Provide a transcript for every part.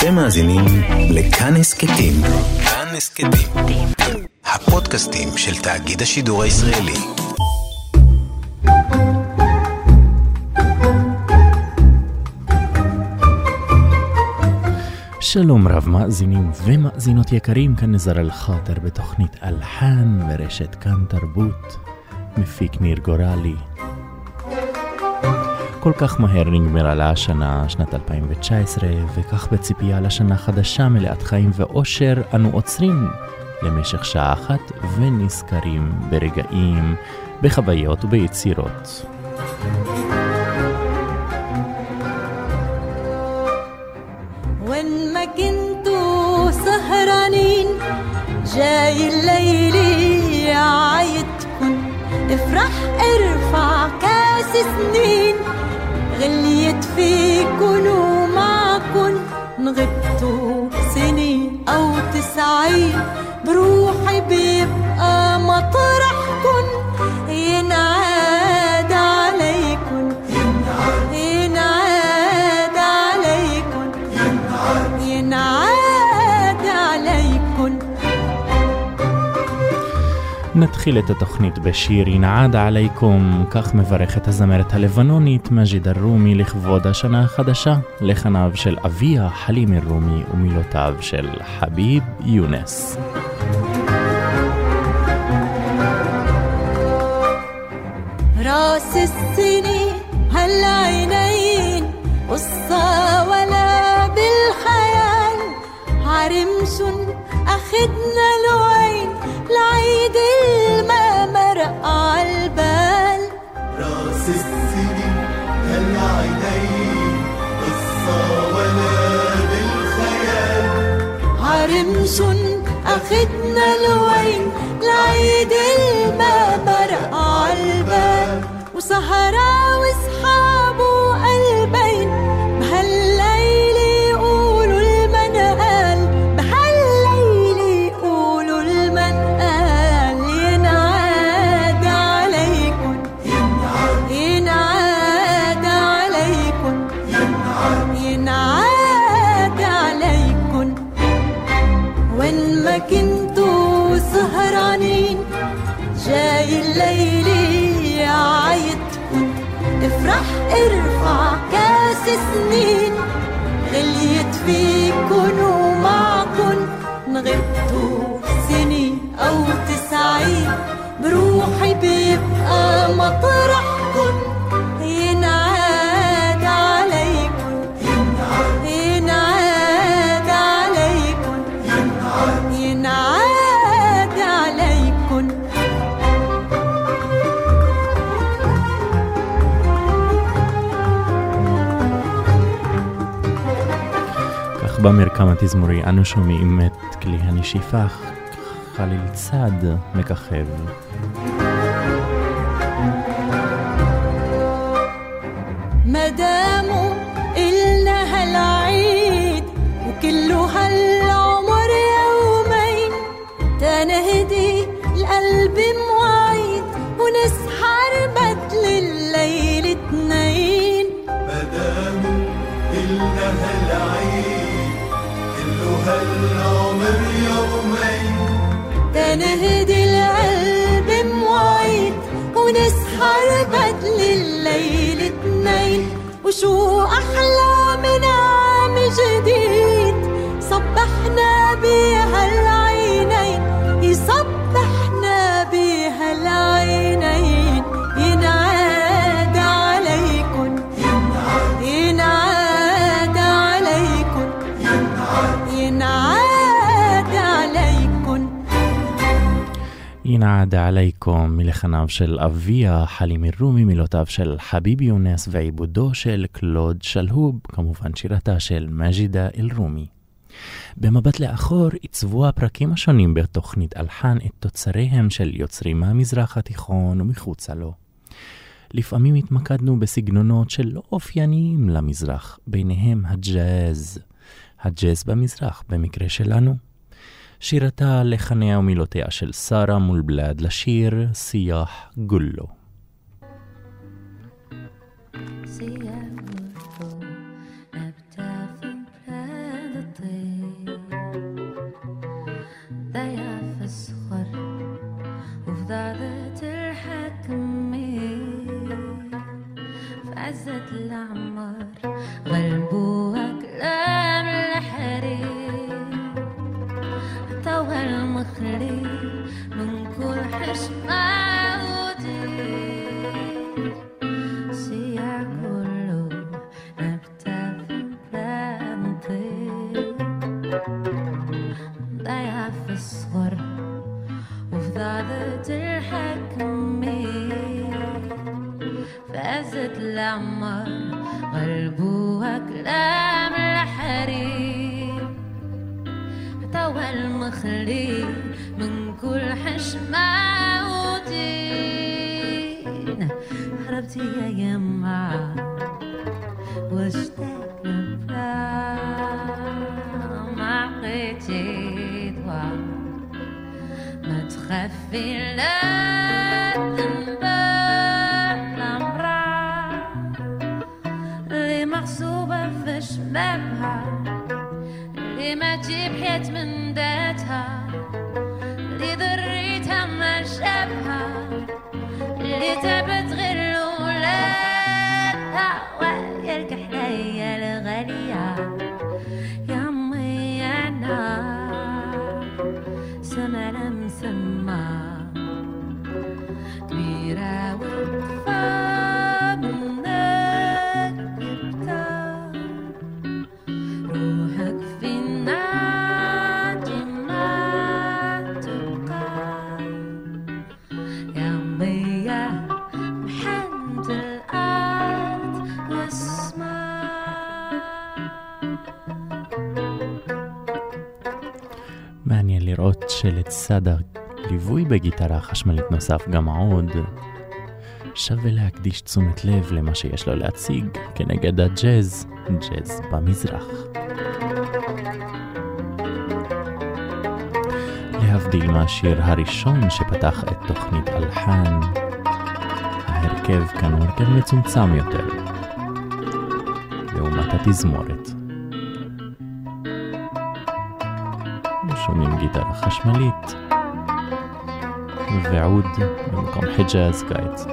אתם מאזינים לכאן הסכתים. כאן הסכתים. הפודקאסטים של תאגיד השידור הישראלי. שלום רב מאזינים ומאזינות יקרים, כאן נזר אל-חאטר בתוכנית אלחן ורשת כאן תרבות. מפיק ניר גורלי. כל כך מהר נגמרה לה השנה, שנת 2019, וכך בציפייה לשנה חדשה מלאת חיים ואושר, אנו עוצרים למשך שעה אחת ונזכרים ברגעים, בחוויות וביצירות. جاي الليل عايدكن افرح ارفع كاس سنين غليت في كن وما كن نغبتوا سنين أو تسعين بروحي بيبقى مطرحكن. נתחיל את התוכנית בשיר ינעד עלייקום, כך מברכת הזמרת הלבנונית מג'יד א-רומי לכבוד השנה החדשה, לחניו של אביה חלים א-רומי ומילותיו של חביב יונס. راس السنين هالعينين قصة ولا بالخيال عرمش أخدنا الوين العيد الما مرق عالبال راس السنين هالعينين قصة ولا بالخيال. عرمش أخدنا الوين العيد الما مرق عالبال وسهرة غبتوا سنين أو تسعين بروحي بيبقى مطرح. כך במרקם התזמורי אנו שומעים את כלי הנשיפה חליל צד מככב. مدامه إلنا هالعيد وكله هالعمر يومين تنهدي القلب موعيد تنهدي القلب موعيد ونسحر بدل الليل اتنين وشو أحلى من عام جديد؟ صبحنا بيها ינעד עלייקום מלחניו של אביה חלים א-רומי, מילותיו של חביב יונס ועיבודו של קלוד שלהוב, כמובן שירתה של מג'ידה אל-רומי. במבט לאחור עיצבו הפרקים השונים בתוכנית אלחן את תוצריהם של יוצרים מהמזרח התיכון ומחוצה לו. לפעמים התמקדנו בסגנונות שלא אופייניים למזרח, ביניהם הג'אז. הג'אז במזרח, במקרה שלנו. שירתה, לחניה ומילותיה של שרה מול בלעד לשיר שיח גולו. فازت العمر غلبوها كلام الحريم. توا المخلي من كل حشمة ودين هربتي يا يما واشتاق ما عقيتي ما تخافي لا שלצד הליווי בגיטרה חשמלית נוסף גם העוד. שווה להקדיש תשומת לב למה שיש לו להציג כנגד הג'אז, ג'אז במזרח. להבדיל מהשיר הראשון שפתח את תוכנית אלחן, ההרכב כאן הוא הרכב מצומצם יותר, לעומת התזמורת. שומעים גיטרה חשמלית ועוד במקום חיג'אז קיץ.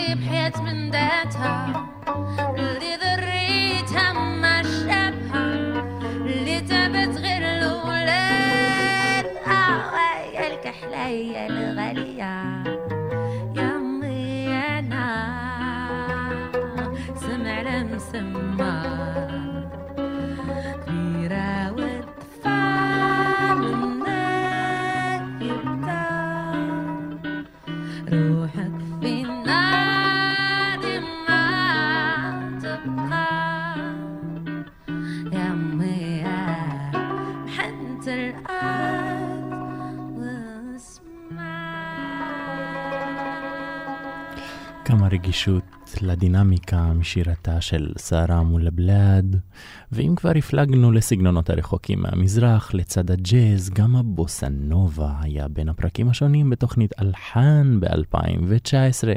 طيب اللي من ذاتها اللي ذريتها ما شابها اللي تابت غير الولاد. آه يا الكحلة الغالية. רגישות לדינמיקה משירתה של סערה מול הבלאד, ואם כבר הפלגנו לסגנונות הרחוקים מהמזרח, לצד הג'אז, גם הבוסנובה היה בין הפרקים השונים בתוכנית אלחן ב-2019.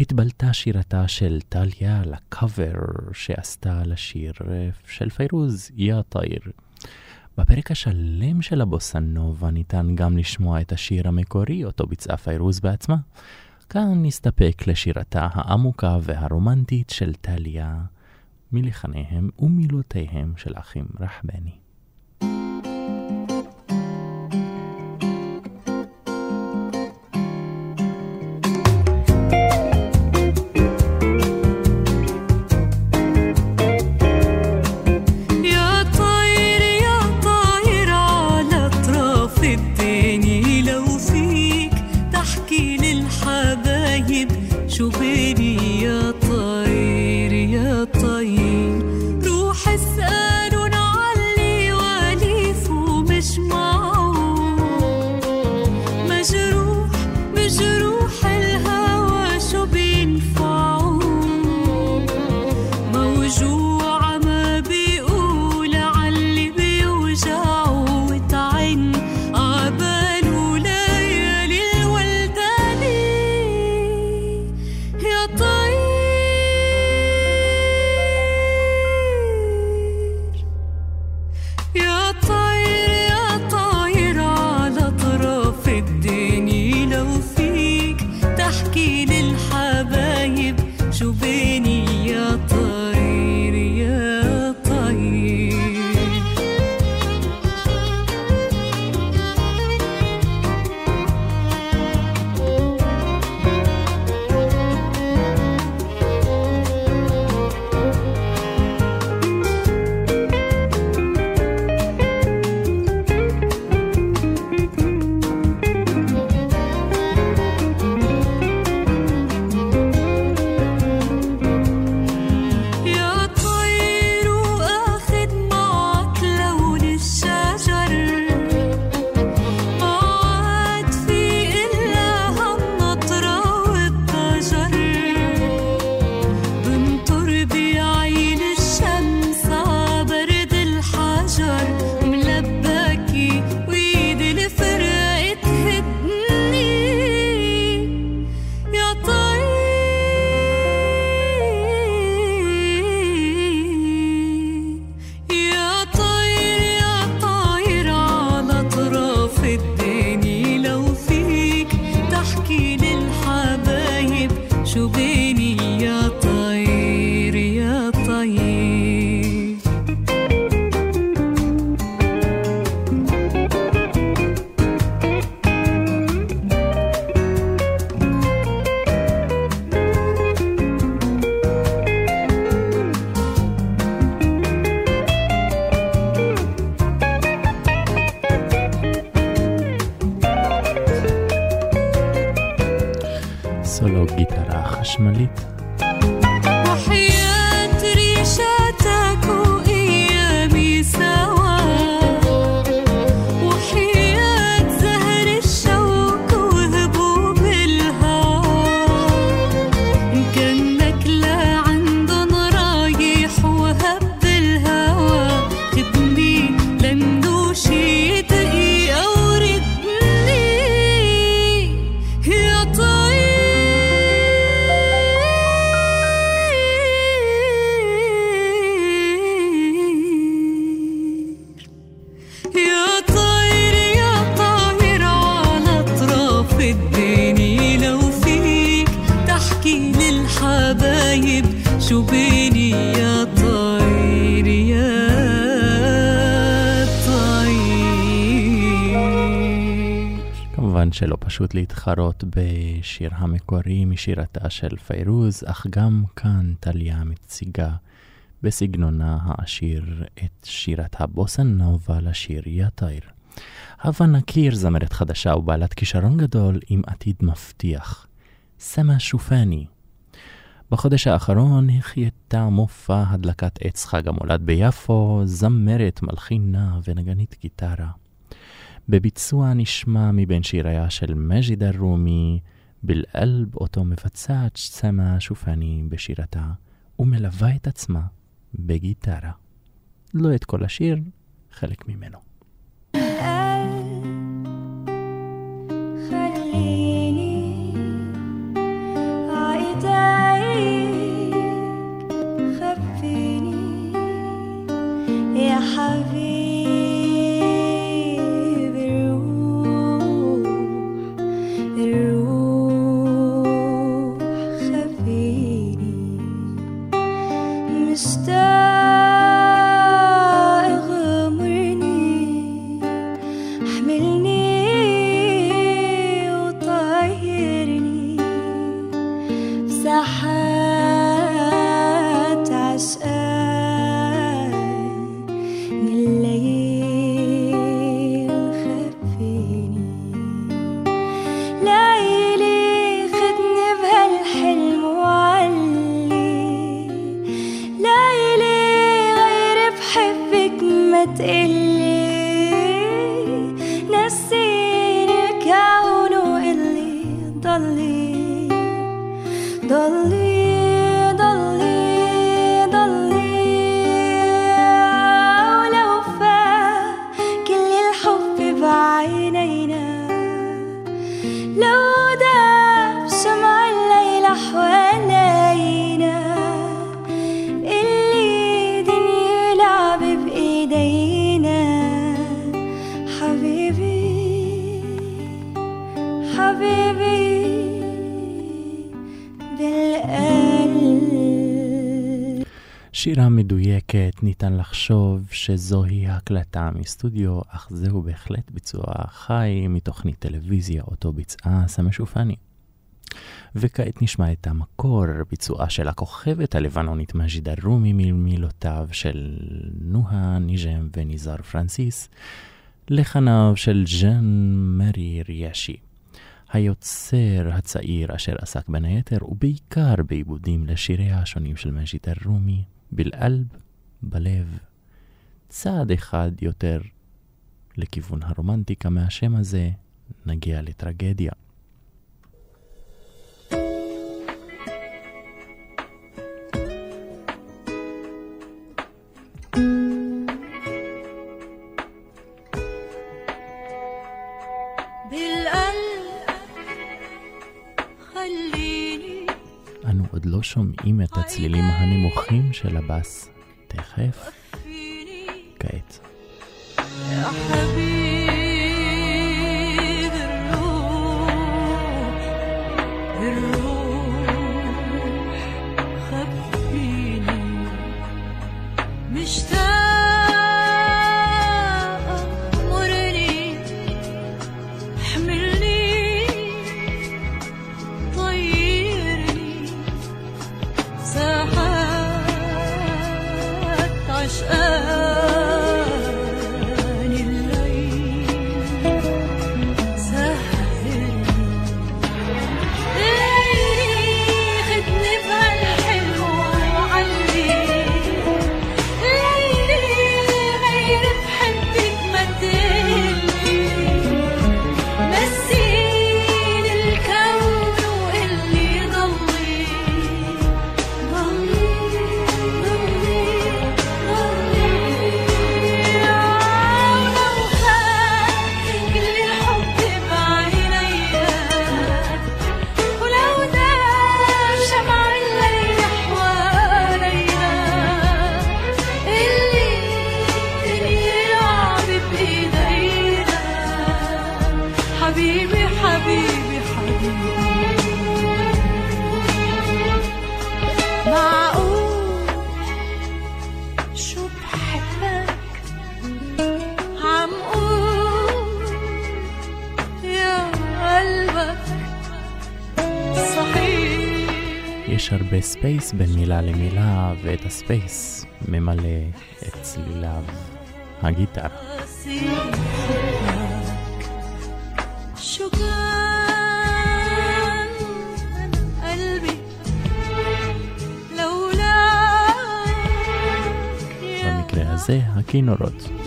התבלטה שירתה של טליה לקאבר שעשתה לשיר של פיירוז, יא תאיר. בפרק השלם של הבוסנובה ניתן גם לשמוע את השיר המקורי, אותו ביצעה פיירוז בעצמה. כאן נסתפק לשירתה העמוקה והרומנטית של טליה, מלחניהם ומילותיהם של אחים רחבני. thank you להתחרות בשיר המקורי משירתה של פיירוז, אך גם כאן טליה מציגה בסגנונה העשיר את שירת הבוסן נובה לשיר יתיר. הווה נכיר זמרת חדשה ובעלת כישרון גדול עם עתיד מבטיח. סמה שופני. בחודש האחרון החייתה מופע הדלקת עץ חג המולד ביפו, זמרת, מלחינה ונגנית גיטרה. בביצוע נשמע מבין שיריה של מג'יד אלרומי, בלעלב אותו מבצעת סמה שופני בשירתה, ומלווה את עצמה בגיטרה. לא את כל השיר, חלק ממנו. حبيبي שירה מדויקת, ניתן לחשוב שזוהי הקלטה מסטודיו, אך זהו בהחלט ביצוע חי מתוכנית טלוויזיה אותו ביצעה סמי שופני. וכעת נשמע את המקור, ביצועה של הכוכבת הלבנונית מג'ידה רומי ממילותיו של נועה ניג'ם וניזר פרנסיס, לחניו של ז'אן מרי ריאשי. היוצר הצעיר אשר עסק בין היתר ובעיקר בעיבודים לשיריה השונים של מג'ידה רומי, בלעלב, בלב, צעד אחד יותר לכיוון הרומנטיקה מהשם הזה, נגיע לטרגדיה. שומעים את הצלילים הנמוכים של הבאס תכף. כעת. רץ בין מילה למילה, ואת הספייס ממלא את צליליו הגיטר. במקרה הזה הכינורות.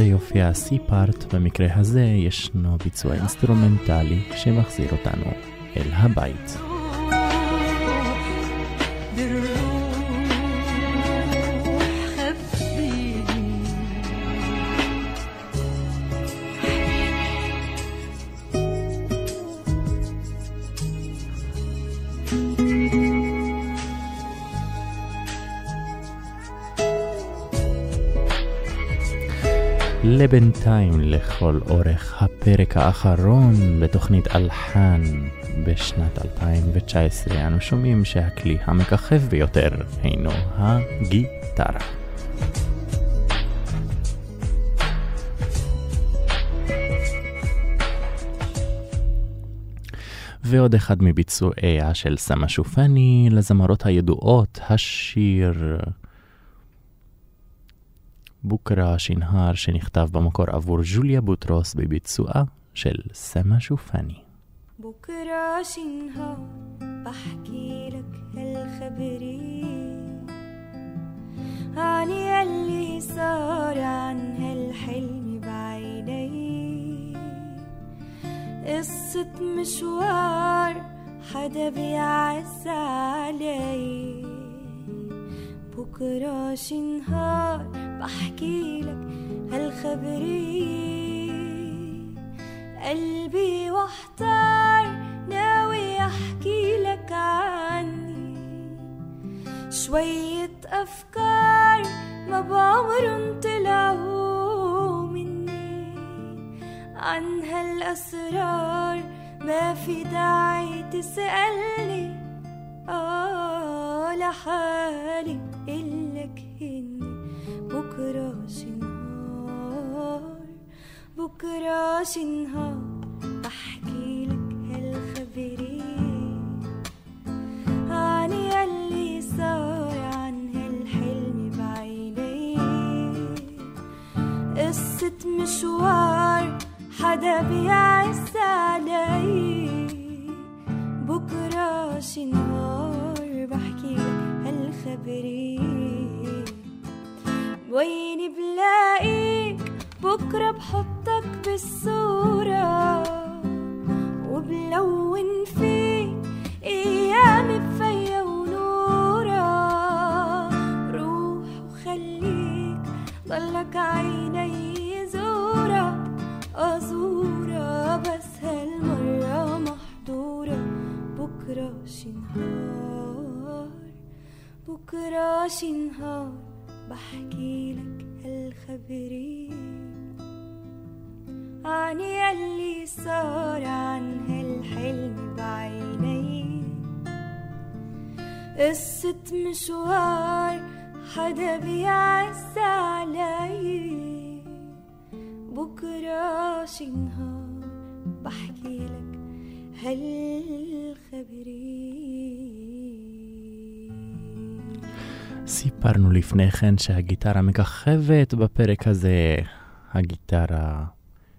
הזה יופיע C part, במקרה הזה ישנו ביצוע אינסטרומנטלי שמחזיר אותנו אל הבית. לבינתיים לכל אורך הפרק האחרון בתוכנית אלחן בשנת 2019 אנו שומעים שהכלי המככב ביותר הינו הגיטרה. ועוד אחד מביצועיה של סמה שופני לזמרות הידועות, השיר בוקרה שנהר שנכתב במקור עבור ג'וליה בוטרוס בביצועה של סמה שופני. بكرة شي نهار بحكي لك هالخبرية عن يلي صار عن هالحلم بعيني قصة مشوار حدا بيعز علي بكرة شي نهار بحكي لك هالخبرية قلبي واحتار ناوي أحكي لك عني. شوية أفكار ما بعمرن طلعوا مني. عن هالأسرار ما في داعي تسألني. آه لحالي هني بكرة شي نهار بكرة شي نهار بحكي لك هالخبرية عن يلي صار عن هالحلم بعيني قصة مشوار حدا بيعز علي بكرة شي نهار بحكي لك هالخبرية ويني بلاقيك بكرة بحطك بالصورة؟ وبلون فيك أيامي بفيا ونورة. روح وخليك ضلك عيني زورة. أزورة بس هالمرة محضورة. بكرة شي نهار بكرة شي نهار. بحكي لك هالخبرية. عن يلي صار عن هالحلم بعيني. قصة مشوار حدا بيعز علي. بكرة شي نهار بحكي لك هالخبرية. סיפרנו לפני כן שהגיטרה מככבת בפרק הזה, הגיטרה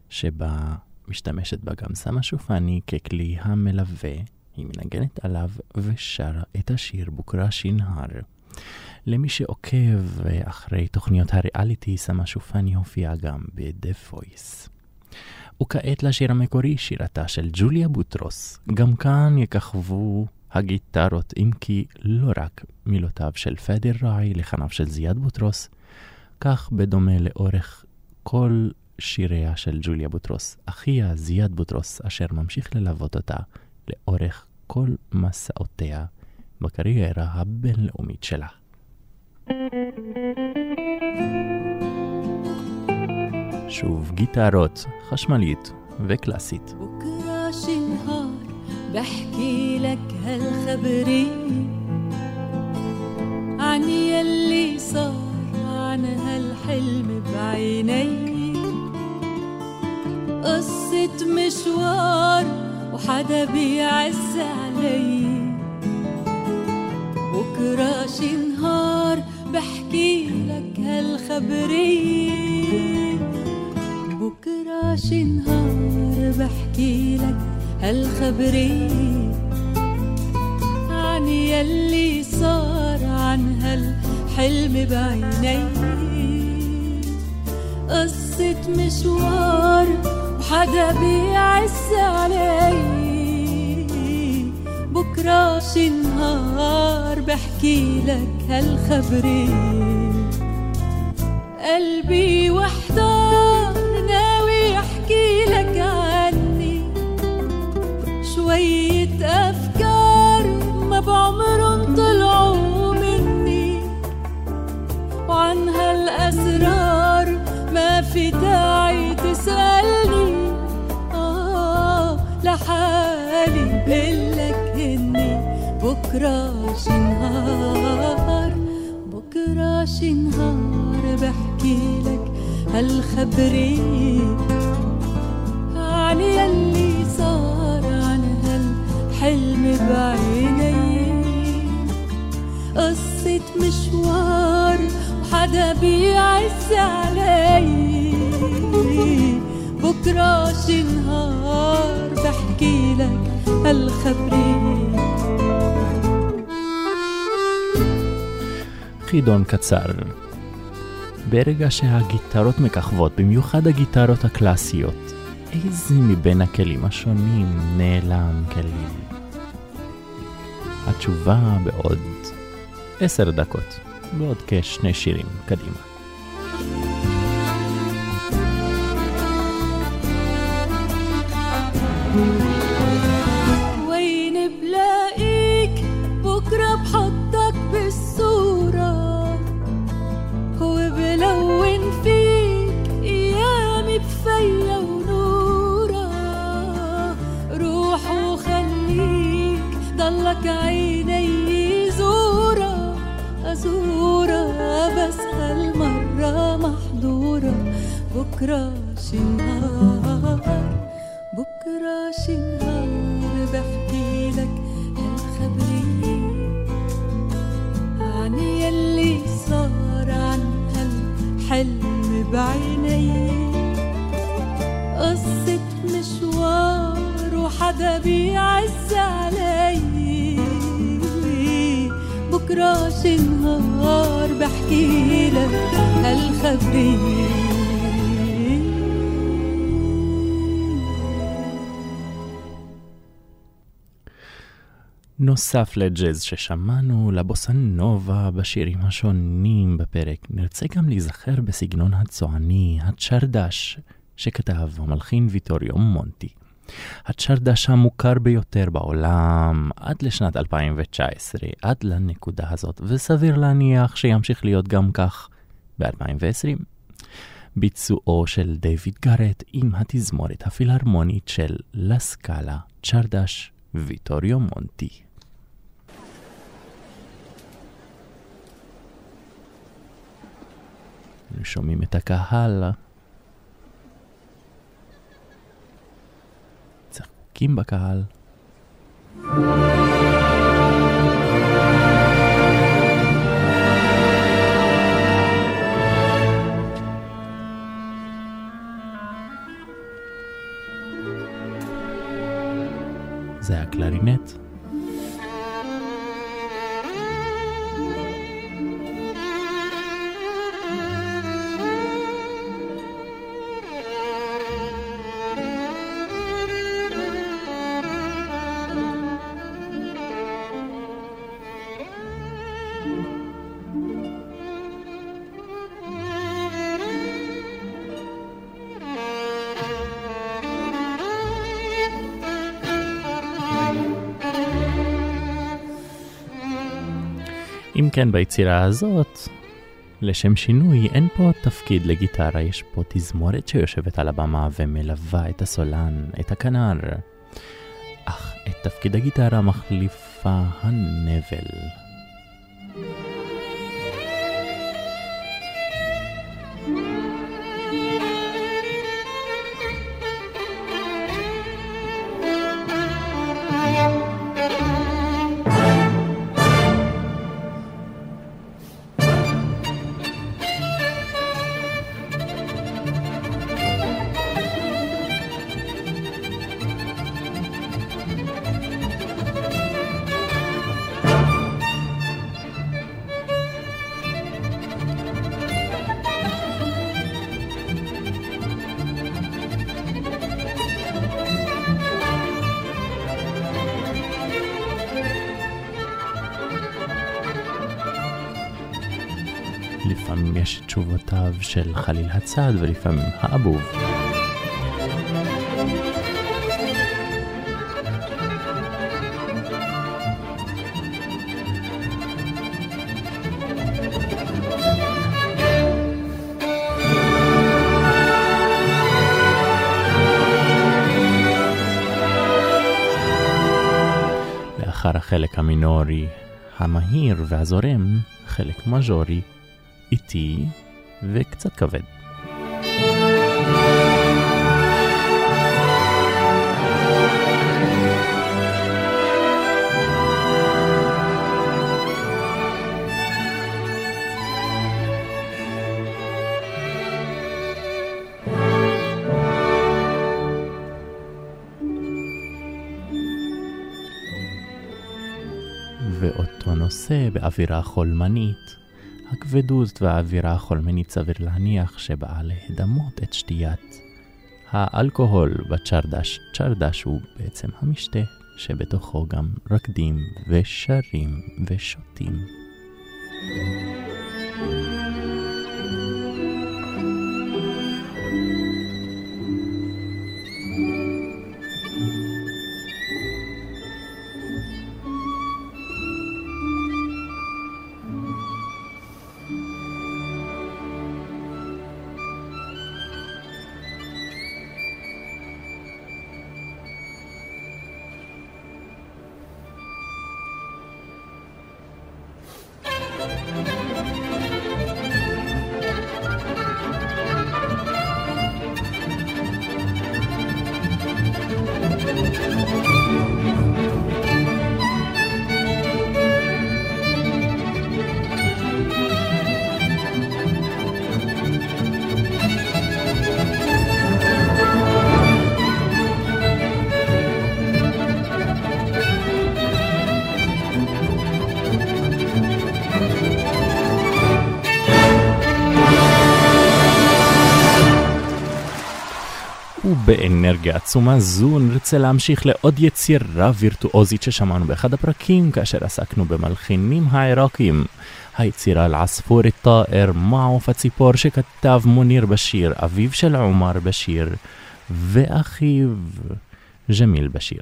שבה משתמשת בה גם סמה שופני ככלי המלווה, היא מנגנת עליו ושרה את השיר בוקרה שינהר. למי שעוקב אחרי תוכניות הריאליטי, סמה שופני הופיע גם ב-The Voice. וכעת לשיר המקורי, שירתה של ג'וליה בוטרוס. גם כאן יככבו הגיטרות, אם כי לא רק מילותיו של פאדי רעי לחניו של זיאד בוטרוס, כך בדומה לאורך כל שיריה של ג'וליה בוטרוס, אחיה זיאד בוטרוס, אשר ממשיך ללוות אותה לאורך כל מסעותיה בקריירה הבינלאומית שלה. שוב גיטרות, חשמלית וקלאסית. Okay. بحكي لك هالخبرية عن يلي صار عن هالحلم بعيني. قصة مشوار وحدا بيعز علي. بكرة شي نهار بحكي لك هالخبرية بكرة شي نهار بحكي لك هالخبرية عن يلي صار عن هالحلم بعيني. قصة مشوار وحدا بيعز علي. بكرة شي نهار بحكي لك هالخبرية قلبي وحدار بكرة شي نهار بكرة شي نهار بحكي لك هالخبرية عن يلي صار عن هالحلم بعيني. قصة مشوار وحدا بيعز علي. بكرة شي نهار بحكي لك هالخبرية חידון קצר. ברגע שהגיטרות מככבות, במיוחד הגיטרות הקלאסיות, איזה מבין הכלים השונים נעלם כלים? התשובה בעוד עשר דקות, בעוד כשני שירים קדימה. thank you ضلك عيني زورة أزورة بس هالمرة محظورة بكرة شي نهار بكرة شي نهار بحكي لك هالخبرية נוסף לג'אז ששמענו, לבוסה נובה בשירים השונים בפרק, נרצה גם להיזכר בסגנון הצועני, הצ'רדש, שכתב המלחין ויטוריו מונטי. הצ'רדש המוכר ביותר בעולם עד לשנת 2019, עד לנקודה הזאת, וסביר להניח שימשיך להיות גם כך ב-2020. ביצועו של דיוויד גארט עם התזמורת הפילהרמונית של לסקאלה צ'רדש ויטוריו מונטי. שומעים את הקהל. צחוקים בקהל. זה הקלרינט. אם כן, ביצירה הזאת, לשם שינוי, אין פה תפקיד לגיטרה, יש פה תזמורת שיושבת על הבמה ומלווה את הסולן, את הכנר. אך את תפקיד הגיטרה מחליפה הנבל. של חליל הצד ולפעמים האבוב. לאחר החלק המינורי המהיר והזורם, חלק מז'ורי, איטי וקצת כבד. ואותו נושא באווירה חולמנית. הכבדות והאווירה החולמנית סביר להניח שבאה להדמות את שתיית האלכוהול בצ'רדש. צ'רדש הוא בעצם המשתה שבתוכו גם רקדים ושרים ושותים. ובאנרגיה עצומה זו נרצה להמשיך לעוד יצירה וירטואוזית ששמענו באחד הפרקים כאשר עסקנו במלחינים העיראקים. היצירה אל-עספור א-טאר, מעוף הציפור שכתב מוניר בשיר, אביו של עומר בשיר ואחיו ג'מיל בשיר.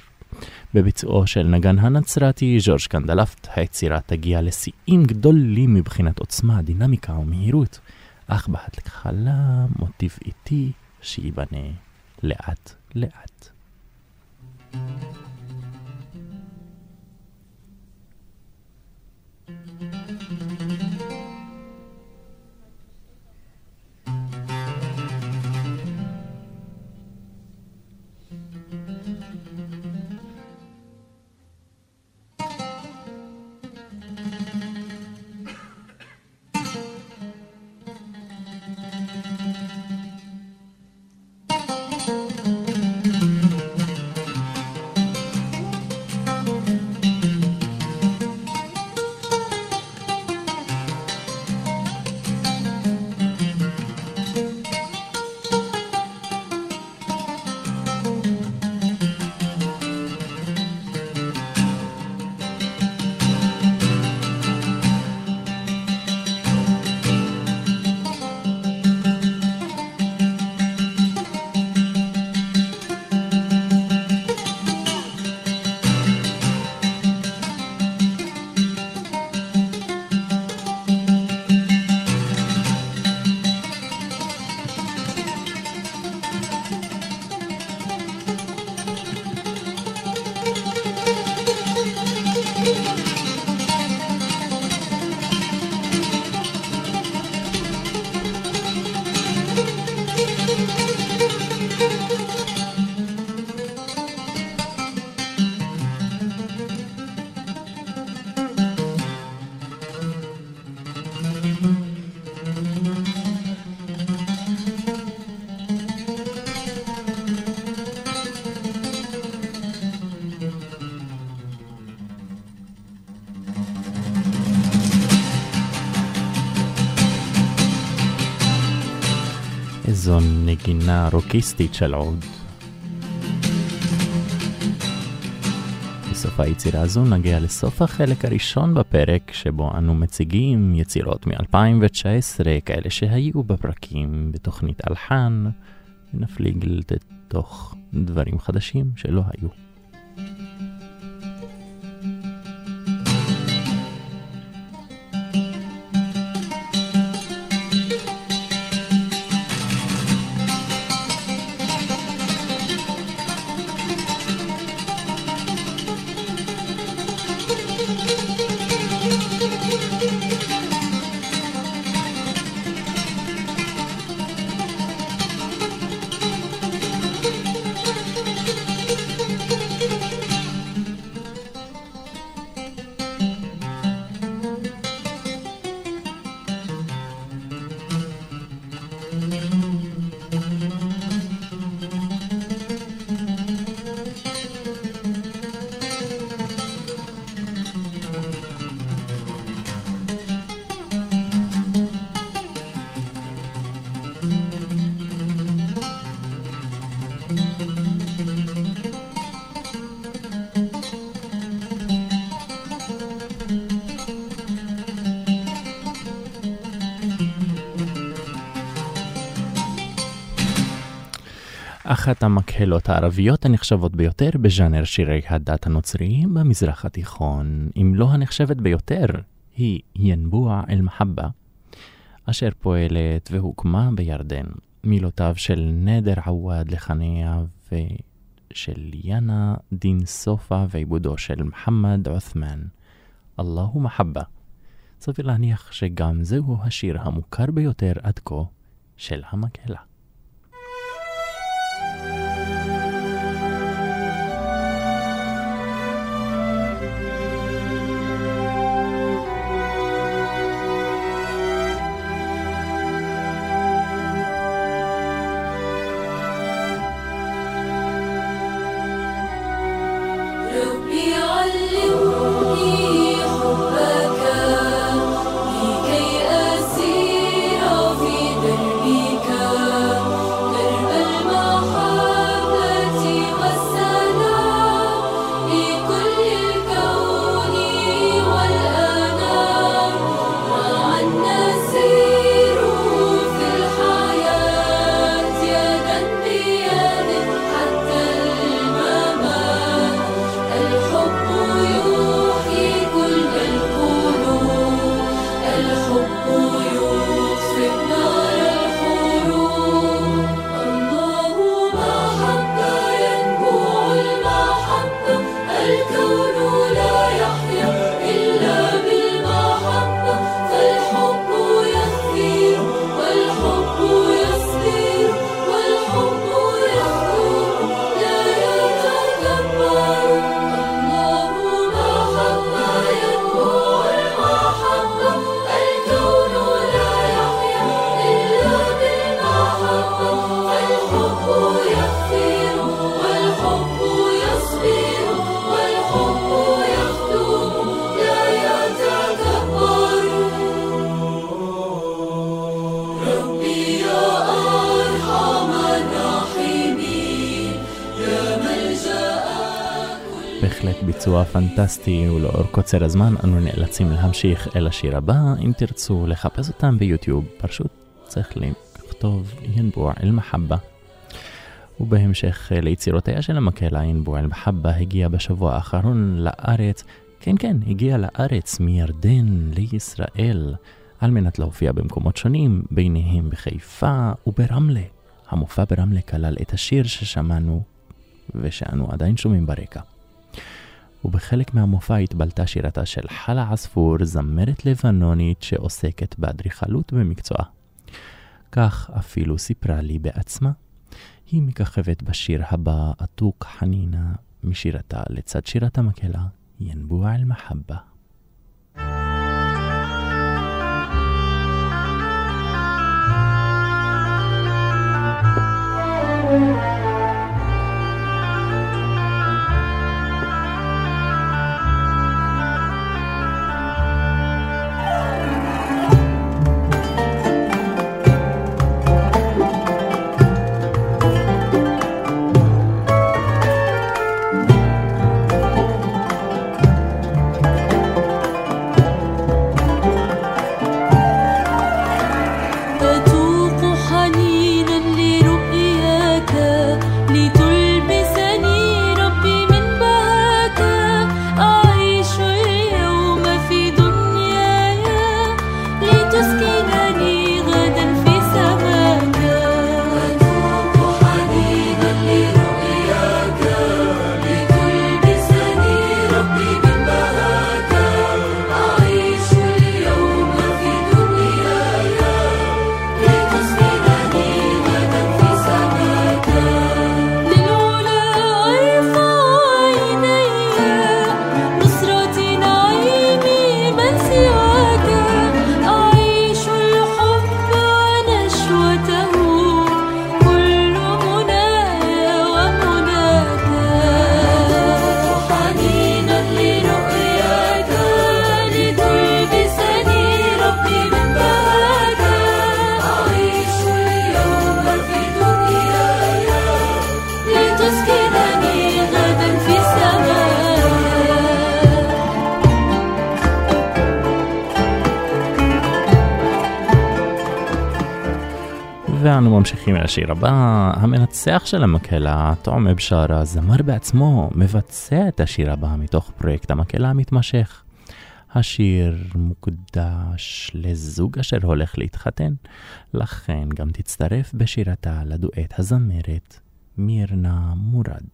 בביצועו של נגן הנצרתי ז'ורג' קנדלפט, היצירה תגיע לשיאים גדולים מבחינת עוצמה, דינמיקה ומהירות, אך בהתחלה מוטיב איטי שייבנה לאט לאט. איזו נגינה רוקיסטית של עוד. בסוף היצירה הזו נגיע לסוף החלק הראשון בפרק, שבו אנו מציגים יצירות מ-2019, כאלה שהיו בפרקים בתוכנית אלחן, ונפליג לתוך דברים חדשים שלא היו. אחת המקהלות הערביות הנחשבות ביותר בז'אנר שירי הדת הנוצריים במזרח התיכון, אם לא הנחשבת ביותר, היא ינבוע אל-מחבה, אשר פועלת והוקמה בירדן. מילותיו של נדר עווד לחניה ושל יאנה דין סופה ועיבודו של מוחמד עות'מן. אללהו מחבה. סביר להניח שגם זהו השיר המוכר ביותר עד כה של המקהלה. ביצוע פנטסטי, ולאור קוצר הזמן אנו נאלצים להמשיך אל השיר הבא. אם תרצו לחפש אותם ביוטיוב, פשוט צריך לכתוב ינבוע אל-מחבה. ובהמשך ליצירותיה של המקהלה ינבוע אל-מחבה הגיע בשבוע האחרון לארץ, כן כן, הגיע לארץ מירדן לישראל, על מנת להופיע במקומות שונים, ביניהם בחיפה וברמלה. המופע ברמלה כלל את השיר ששמענו ושאנו עדיין שומעים ברקע. ובחלק מהמופע התבלטה שירתה של חלה עספור, זמרת לבנונית שעוסקת באדריכלות במקצועה. כך אפילו סיפרה לי בעצמה. היא מככבת בשיר הבא, עתוק חנינה, משירתה לצד שירת המקהלה, ינבוע אל-מחבה. ממשיכים לשיר הבא. המנצח של המקהלה, תועמה בשארה, זמר בעצמו, מבצע את השיר הבא מתוך פרויקט המקהלה המתמשך. השיר מוקדש לזוג אשר הולך להתחתן, לכן גם תצטרף בשירתה לדואט הזמרת מירנה מורד.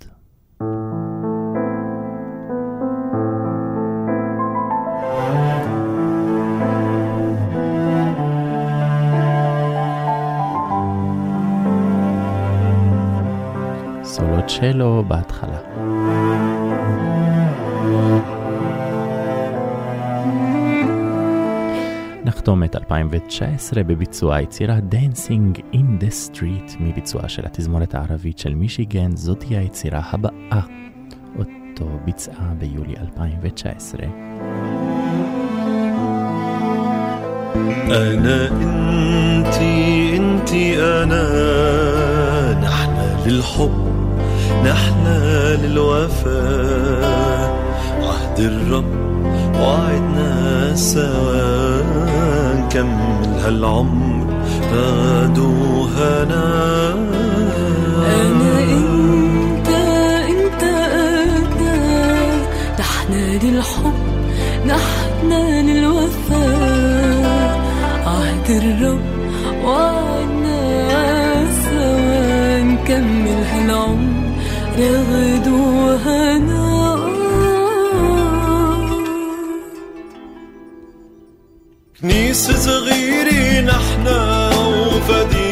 סולו צ'לו בהתחלה. נחתום את 2019 בביצוע היצירה Dancing in the Street מביצועה של התזמורת הערבית של מישיגן, זאת היא היצירה הבאה, אותו ביצעה ביולי 2019. أنا أنتي أنتي أنا نحن للحب نحن للوفاء عهد الرب وعدنا سوا. نكمل هالعمر غد وهنا أنا أنت أنت أنا نحن للحب نحن للوفاء عهد الرب وعدنا سوا. نكمل هالعمر يغدو هناء كنيسة صغيرين إحنا وفدينا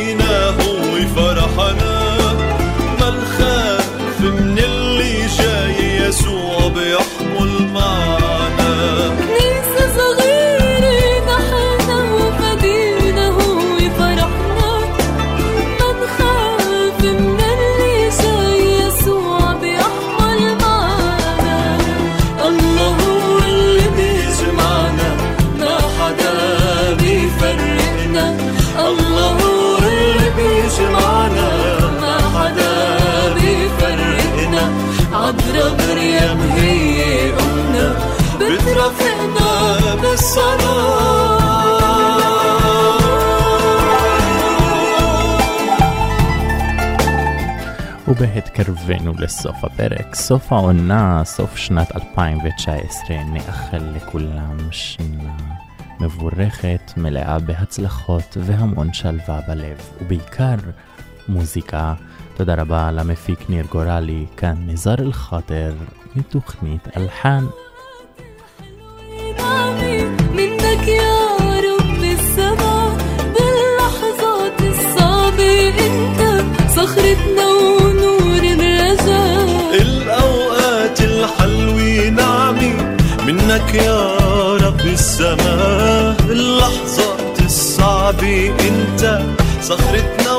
ובהתקרבנו לסוף הפרק, סוף העונה, סוף שנת 2019, נאחל לכולם שנה מבורכת, מלאה בהצלחות והמון שלווה בלב, ובעיקר מוזיקה. תודה רבה למפיק ניר גורלי, כאן נזר אל-חאטר, מתוכנית אלחן. بالسماء اللحظات الصعبة انت صخرتنا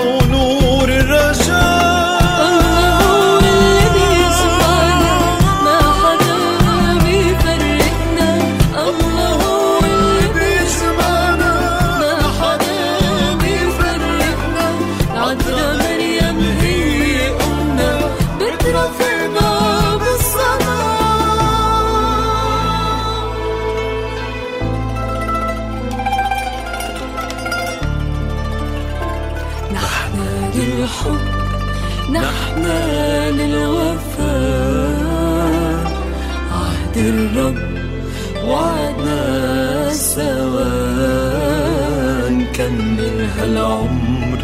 نكمل هالعمر